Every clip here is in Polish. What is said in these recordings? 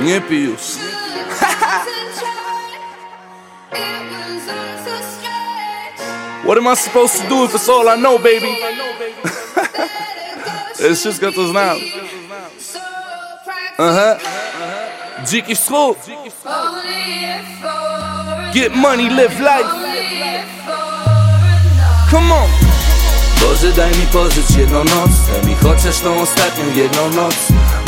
Nie pij już What am I supposed to do if it's all I know baby? Jest wszystko co znam Aha Dziki wschód Get money, live life. Come on Boże daj mi pożyć jedną noc. Daj mi chociaż tą ostatnią jedną noc.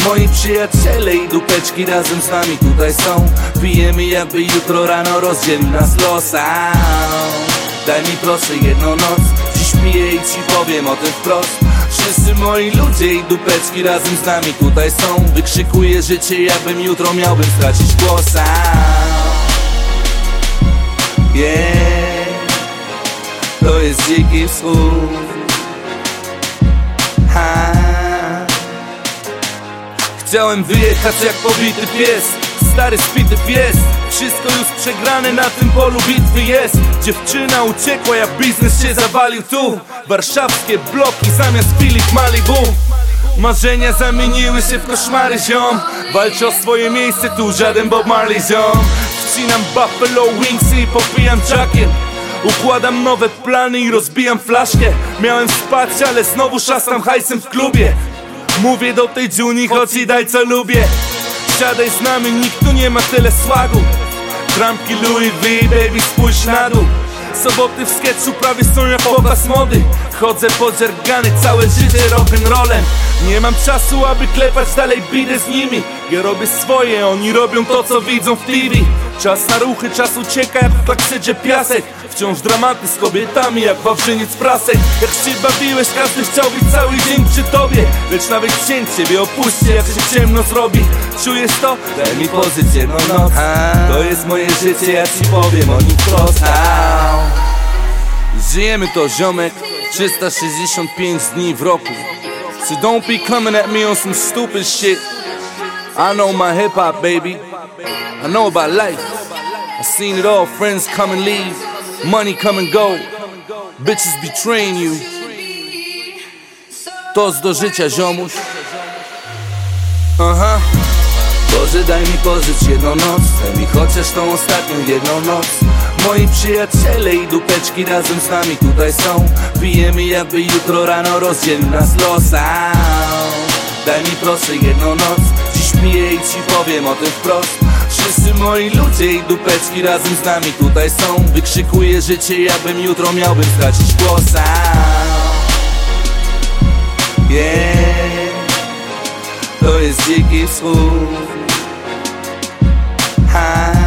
Moi przyjaciele i dupeczki razem z nami tutaj są. Pijemy jakby jutro rano rozdzielił nas los. Daj mi proszę jedną noc. Dziś piję i ci powiem o tym wprost. Wszyscy moi ludzie i dupeczki razem z nami tutaj są. Wykrzykuję życie jakbym jutro miałbym stracić głos. Yeah. To jest dziki wschód Chciałem wyjechać jak pobity pies. Stary spity pies. Wszystko już przegrane na tym polu bitwy jest. Dziewczyna uciekła jak biznes się zawalił tu. Warszawskie bloki zamiast Filip Malibu. Marzenia zamieniły się w koszmary ziom. Walczę o swoje miejsce tu żaden Bob Marley ziom. Wcinam Buffalo Wingsy i popijam jacket. Układam nowe plany i rozbijam flaszkę. Miałem spać, ale znowu szastam hajsem w klubie Mówię do tej Juni, chodź i daj co lubię. Siadaj z nami, nikt tu nie ma tyle słagu Trampki Louis V, baby spójrz na dół. Soboty w sketchu prawie są jak pokaz mody Chodzę podzergany całe życie rock'n'rollem. Nie mam czasu, aby klepać dalej bidę z nimi. Ja robię swoje, oni robią to co widzą w TV Czas na ruchy, czas ucieka jak w taksydzie piasek. Wciąż dramaty z kobietami jak wawrzyniec prasek. Jak się bawiłeś, każdy chciał być cały dzień przy tobie. Lecz nawet cień ciebie opuści, jak się ciemno zrobi. Czujesz to? Daj mi pozycję, no noc To jest moje życie, ja ci powiem o nim wprost. Żyjemy to ziomek 365 dni w roku. So don't be coming at me on some stupid shit. I know my hip hop baby. I know about life. I seen it all, friends come and leave. Money come and go. Bitches betraying you. Toast do życia ziomuś. Aha Boże daj mi pożyć jedną noc. Mi chociaż tą ostatnią jedną noc. Moi przyjaciele i dupeczki razem z nami tutaj są. Pijemy jakby jutro rano rozdzielił nas los. Daj mi proszę jedną noc. Dziś piję i ci powiem o tym wprost. Wszyscy moi ludzie i dupeczki razem z nami tutaj są. Wykrzykuję życie jakbym jutro miałbym stracić głos. Yeah To jest dziki wschód ha.